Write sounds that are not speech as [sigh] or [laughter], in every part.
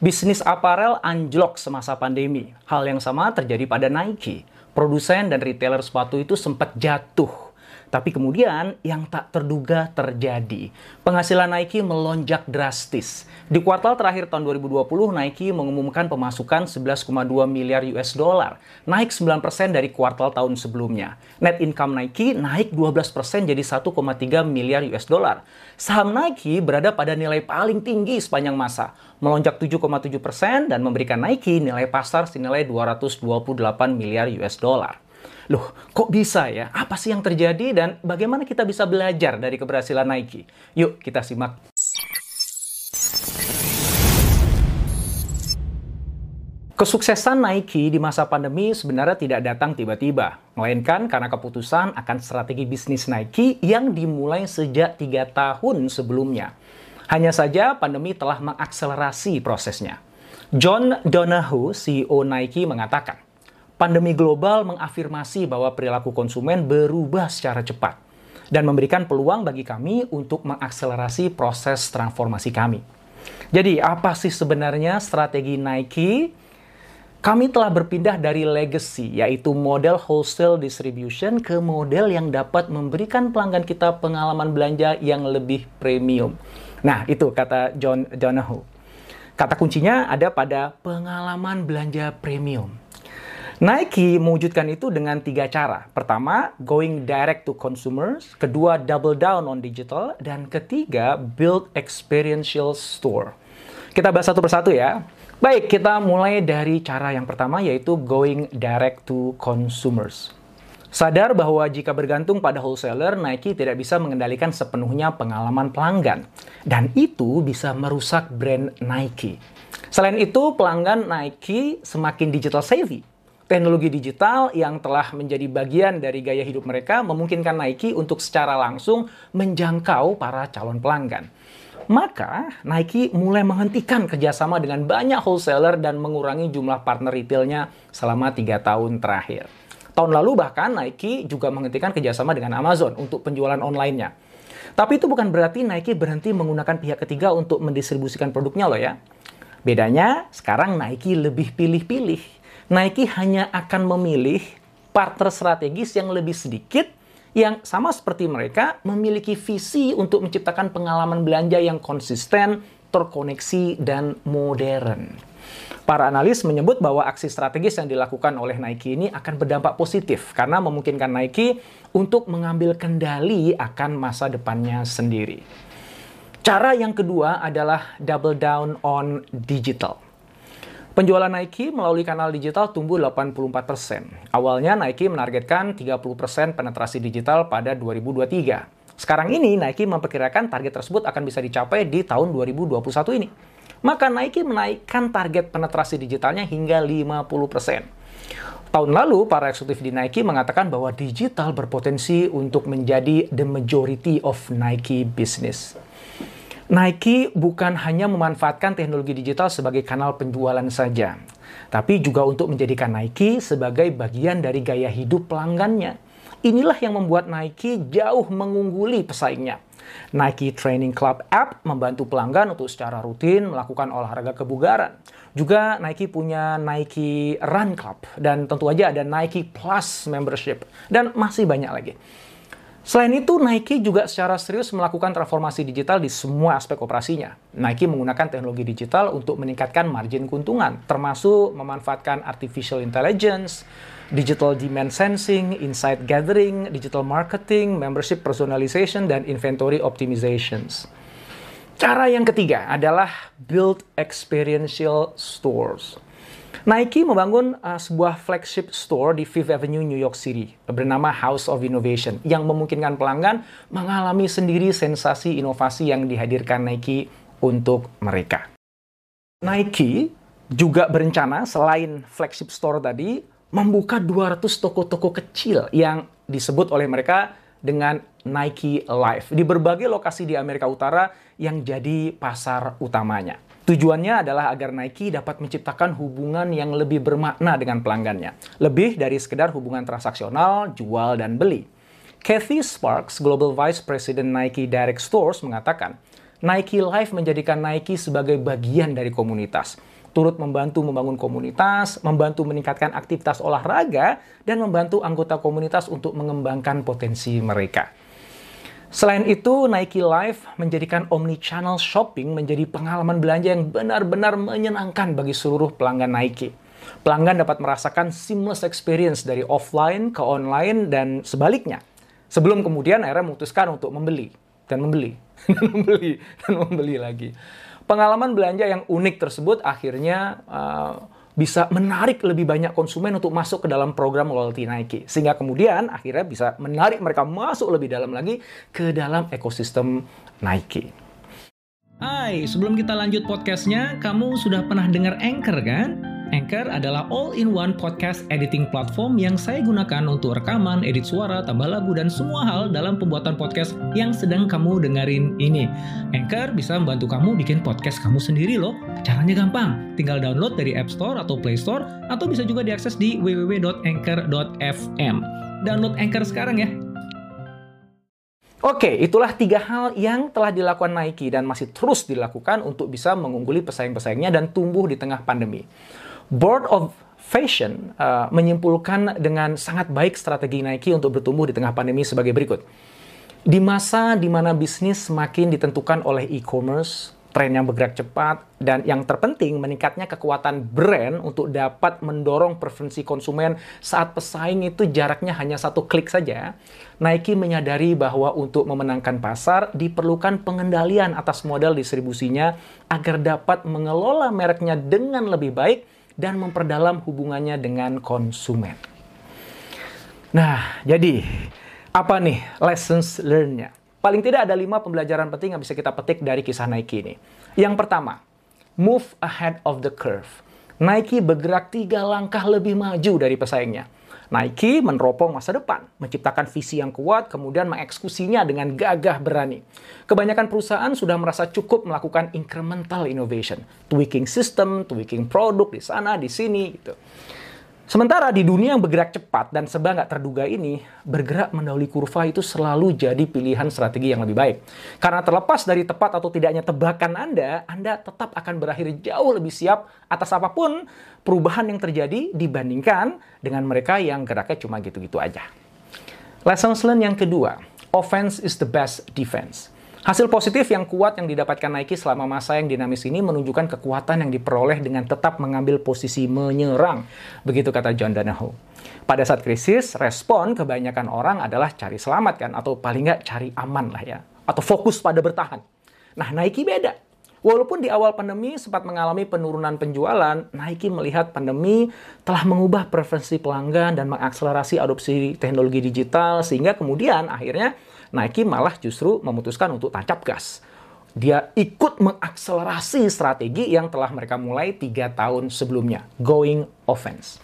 Bisnis aparel anjlok semasa pandemi. Hal yang sama terjadi pada Nike. Produsen dan retailer sepatu itu sempat jatuh tapi kemudian yang tak terduga terjadi. Penghasilan Nike melonjak drastis. Di kuartal terakhir tahun 2020, Nike mengumumkan pemasukan 11,2 miliar US dollar, naik 9% dari kuartal tahun sebelumnya. Net income Nike naik 12% jadi 1,3 miliar US dollar. Saham Nike berada pada nilai paling tinggi sepanjang masa, melonjak 7,7% dan memberikan Nike nilai pasar senilai 228 miliar US dollar. Loh, kok bisa ya? Apa sih yang terjadi dan bagaimana kita bisa belajar dari keberhasilan Nike? Yuk, kita simak. Kesuksesan Nike di masa pandemi sebenarnya tidak datang tiba-tiba, melainkan karena keputusan akan strategi bisnis Nike yang dimulai sejak tiga tahun sebelumnya. Hanya saja pandemi telah mengakselerasi prosesnya. John Donahoe, CEO Nike, mengatakan, pandemi global mengafirmasi bahwa perilaku konsumen berubah secara cepat dan memberikan peluang bagi kami untuk mengakselerasi proses transformasi kami. Jadi, apa sih sebenarnya strategi Nike? Kami telah berpindah dari legacy, yaitu model wholesale distribution, ke model yang dapat memberikan pelanggan kita pengalaman belanja yang lebih premium. Nah, itu kata John Donahoe. Kata kuncinya ada pada pengalaman belanja premium. Nike mewujudkan itu dengan tiga cara. Pertama, going direct to consumers. Kedua, double down on digital. Dan ketiga, build experiential store. Kita bahas satu persatu ya. Baik, kita mulai dari cara yang pertama yaitu going direct to consumers. Sadar bahwa jika bergantung pada wholesaler, Nike tidak bisa mengendalikan sepenuhnya pengalaman pelanggan. Dan itu bisa merusak brand Nike. Selain itu, pelanggan Nike semakin digital savvy teknologi digital yang telah menjadi bagian dari gaya hidup mereka memungkinkan Nike untuk secara langsung menjangkau para calon pelanggan. Maka Nike mulai menghentikan kerjasama dengan banyak wholesaler dan mengurangi jumlah partner retailnya selama tiga tahun terakhir. Tahun lalu bahkan Nike juga menghentikan kerjasama dengan Amazon untuk penjualan online-nya. Tapi itu bukan berarti Nike berhenti menggunakan pihak ketiga untuk mendistribusikan produknya loh ya. Bedanya sekarang Nike lebih pilih-pilih Nike hanya akan memilih partner strategis yang lebih sedikit yang sama seperti mereka memiliki visi untuk menciptakan pengalaman belanja yang konsisten, terkoneksi, dan modern. Para analis menyebut bahwa aksi strategis yang dilakukan oleh Nike ini akan berdampak positif karena memungkinkan Nike untuk mengambil kendali akan masa depannya sendiri. Cara yang kedua adalah double down on digital. Penjualan Nike melalui kanal digital tumbuh 84%. Awalnya Nike menargetkan 30% penetrasi digital pada 2023. Sekarang ini Nike memperkirakan target tersebut akan bisa dicapai di tahun 2021 ini. Maka Nike menaikkan target penetrasi digitalnya hingga 50%. Tahun lalu, para eksekutif di Nike mengatakan bahwa digital berpotensi untuk menjadi the majority of Nike business. Nike bukan hanya memanfaatkan teknologi digital sebagai kanal penjualan saja, tapi juga untuk menjadikan Nike sebagai bagian dari gaya hidup pelanggannya. Inilah yang membuat Nike jauh mengungguli pesaingnya. Nike Training Club App membantu pelanggan untuk secara rutin melakukan olahraga kebugaran. Juga Nike punya Nike Run Club dan tentu aja ada Nike Plus membership dan masih banyak lagi. Selain itu, Nike juga secara serius melakukan transformasi digital di semua aspek operasinya. Nike menggunakan teknologi digital untuk meningkatkan margin keuntungan, termasuk memanfaatkan artificial intelligence, digital demand sensing, insight gathering, digital marketing, membership personalization, dan inventory optimizations. Cara yang ketiga adalah build experiential stores. Nike membangun uh, sebuah flagship store di Fifth Avenue, New York City, bernama House of Innovation, yang memungkinkan pelanggan mengalami sendiri sensasi inovasi yang dihadirkan Nike untuk mereka. Nike juga berencana selain flagship store tadi membuka 200 toko-toko kecil yang disebut oleh mereka dengan Nike Life di berbagai lokasi di Amerika Utara yang jadi pasar utamanya. Tujuannya adalah agar Nike dapat menciptakan hubungan yang lebih bermakna dengan pelanggannya. Lebih dari sekedar hubungan transaksional, jual, dan beli. Kathy Sparks, Global Vice President Nike Direct Stores, mengatakan, Nike Life menjadikan Nike sebagai bagian dari komunitas. Turut membantu membangun komunitas, membantu meningkatkan aktivitas olahraga, dan membantu anggota komunitas untuk mengembangkan potensi mereka. Selain itu, Nike Life menjadikan omni-channel shopping menjadi pengalaman belanja yang benar-benar menyenangkan bagi seluruh pelanggan Nike. Pelanggan dapat merasakan seamless experience dari offline ke online dan sebaliknya. Sebelum kemudian akhirnya memutuskan untuk membeli dan membeli [laughs] dan membeli dan membeli lagi. Pengalaman belanja yang unik tersebut akhirnya uh, bisa menarik lebih banyak konsumen untuk masuk ke dalam program loyalty Nike. Sehingga kemudian akhirnya bisa menarik mereka masuk lebih dalam lagi ke dalam ekosistem Nike. Hai, sebelum kita lanjut podcastnya, kamu sudah pernah dengar Anchor kan? Anchor adalah all-in-one podcast editing platform yang saya gunakan untuk rekaman, edit suara, tambah lagu, dan semua hal dalam pembuatan podcast yang sedang kamu dengerin ini. Anchor bisa membantu kamu bikin podcast kamu sendiri loh. Caranya gampang, tinggal download dari App Store atau Play Store, atau bisa juga diakses di www.anchor.fm. Download Anchor sekarang ya. Oke, itulah tiga hal yang telah dilakukan Nike dan masih terus dilakukan untuk bisa mengungguli pesaing-pesaingnya dan tumbuh di tengah pandemi. Board of Fashion uh, menyimpulkan dengan sangat baik strategi Nike untuk bertumbuh di tengah pandemi sebagai berikut. Di masa di mana bisnis semakin ditentukan oleh e-commerce, tren yang bergerak cepat, dan yang terpenting meningkatnya kekuatan brand untuk dapat mendorong preferensi konsumen saat pesaing itu jaraknya hanya satu klik saja, Nike menyadari bahwa untuk memenangkan pasar diperlukan pengendalian atas model distribusinya agar dapat mengelola mereknya dengan lebih baik dan memperdalam hubungannya dengan konsumen. Nah, jadi apa nih lessons learned-nya? Paling tidak ada lima pembelajaran penting yang bisa kita petik dari kisah Nike ini. Yang pertama, move ahead of the curve. Nike bergerak tiga langkah lebih maju dari pesaingnya. Nike meneropong masa depan, menciptakan visi yang kuat, kemudian mengeksekusinya dengan gagah berani. Kebanyakan perusahaan sudah merasa cukup melakukan incremental innovation, tweaking system, tweaking produk di sana, di sini, gitu. Sementara di dunia yang bergerak cepat dan sebab nggak terduga ini, bergerak mendahului kurva itu selalu jadi pilihan strategi yang lebih baik. Karena terlepas dari tepat atau tidaknya tebakan Anda, Anda tetap akan berakhir jauh lebih siap atas apa pun perubahan yang terjadi dibandingkan dengan mereka yang geraknya cuma gitu-gitu aja. Lesson learned yang kedua, offense is the best defense. Hasil positif yang kuat yang didapatkan Nike selama masa yang dinamis ini menunjukkan kekuatan yang diperoleh dengan tetap mengambil posisi menyerang. Begitu kata John Donahoe. Pada saat krisis, respon kebanyakan orang adalah cari selamat kan, atau paling nggak cari aman lah ya. Atau fokus pada bertahan. Nah, Nike beda. Walaupun di awal pandemi sempat mengalami penurunan penjualan, Nike melihat pandemi telah mengubah preferensi pelanggan dan mengakselerasi adopsi teknologi digital sehingga kemudian akhirnya Nike malah justru memutuskan untuk tancap gas. Dia ikut mengakselerasi strategi yang telah mereka mulai tiga tahun sebelumnya, going offense.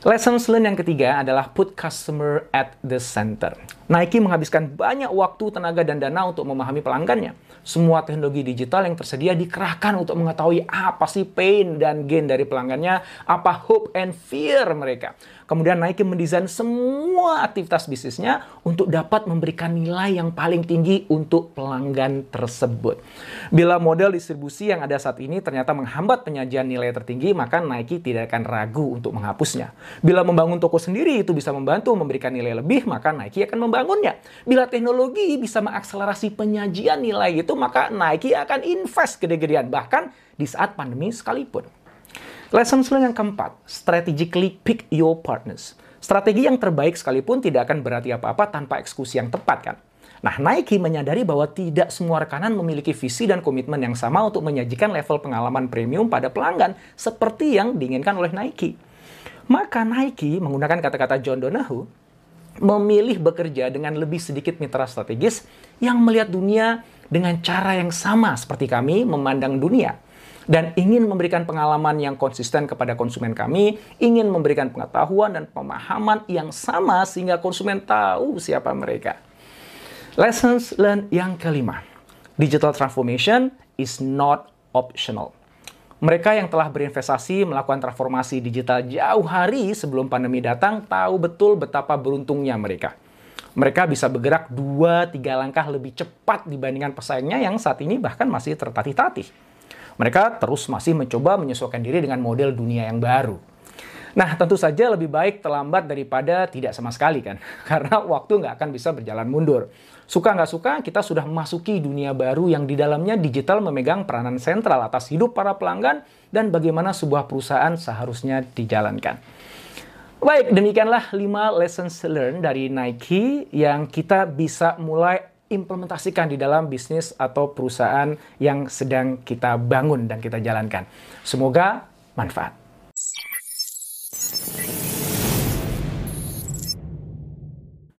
Lesson learned yang ketiga adalah put customer at the center. Nike menghabiskan banyak waktu, tenaga, dan dana untuk memahami pelanggannya. Semua teknologi digital yang tersedia dikerahkan untuk mengetahui apa sih pain dan gain dari pelanggannya, apa hope and fear mereka. Kemudian Nike mendesain semua aktivitas bisnisnya untuk dapat memberikan nilai yang paling tinggi untuk pelanggan tersebut. Bila model distribusi yang ada saat ini ternyata menghambat penyajian nilai tertinggi, maka Nike tidak akan ragu untuk menghapusnya. Bila membangun toko sendiri itu bisa membantu memberikan nilai lebih, maka Nike akan membangunnya. Bila teknologi bisa mengakselerasi penyajian nilai itu, maka Nike akan invest gede-gedean, bahkan di saat pandemi sekalipun. Lesson learned yang keempat, strategically pick your partners. Strategi yang terbaik sekalipun tidak akan berarti apa-apa tanpa eksekusi yang tepat kan. Nah, Nike menyadari bahwa tidak semua rekanan memiliki visi dan komitmen yang sama untuk menyajikan level pengalaman premium pada pelanggan seperti yang diinginkan oleh Nike. Maka Nike menggunakan kata-kata John Donahoe memilih bekerja dengan lebih sedikit mitra strategis yang melihat dunia dengan cara yang sama seperti kami memandang dunia dan ingin memberikan pengalaman yang konsisten kepada konsumen kami, ingin memberikan pengetahuan dan pemahaman yang sama sehingga konsumen tahu siapa mereka. Lessons learned yang kelima. Digital transformation is not optional. Mereka yang telah berinvestasi melakukan transformasi digital jauh hari sebelum pandemi datang tahu betul betapa beruntungnya mereka. Mereka bisa bergerak 2-3 langkah lebih cepat dibandingkan pesaingnya yang saat ini bahkan masih tertatih-tatih. Mereka terus masih mencoba menyesuaikan diri dengan model dunia yang baru. Nah, tentu saja lebih baik terlambat daripada tidak sama sekali kan. [laughs] Karena waktu nggak akan bisa berjalan mundur. Suka nggak suka, kita sudah memasuki dunia baru yang di dalamnya digital memegang peranan sentral atas hidup para pelanggan dan bagaimana sebuah perusahaan seharusnya dijalankan. Baik, demikianlah 5 lessons learned dari Nike yang kita bisa mulai implementasikan di dalam bisnis atau perusahaan yang sedang kita bangun dan kita jalankan. Semoga manfaat.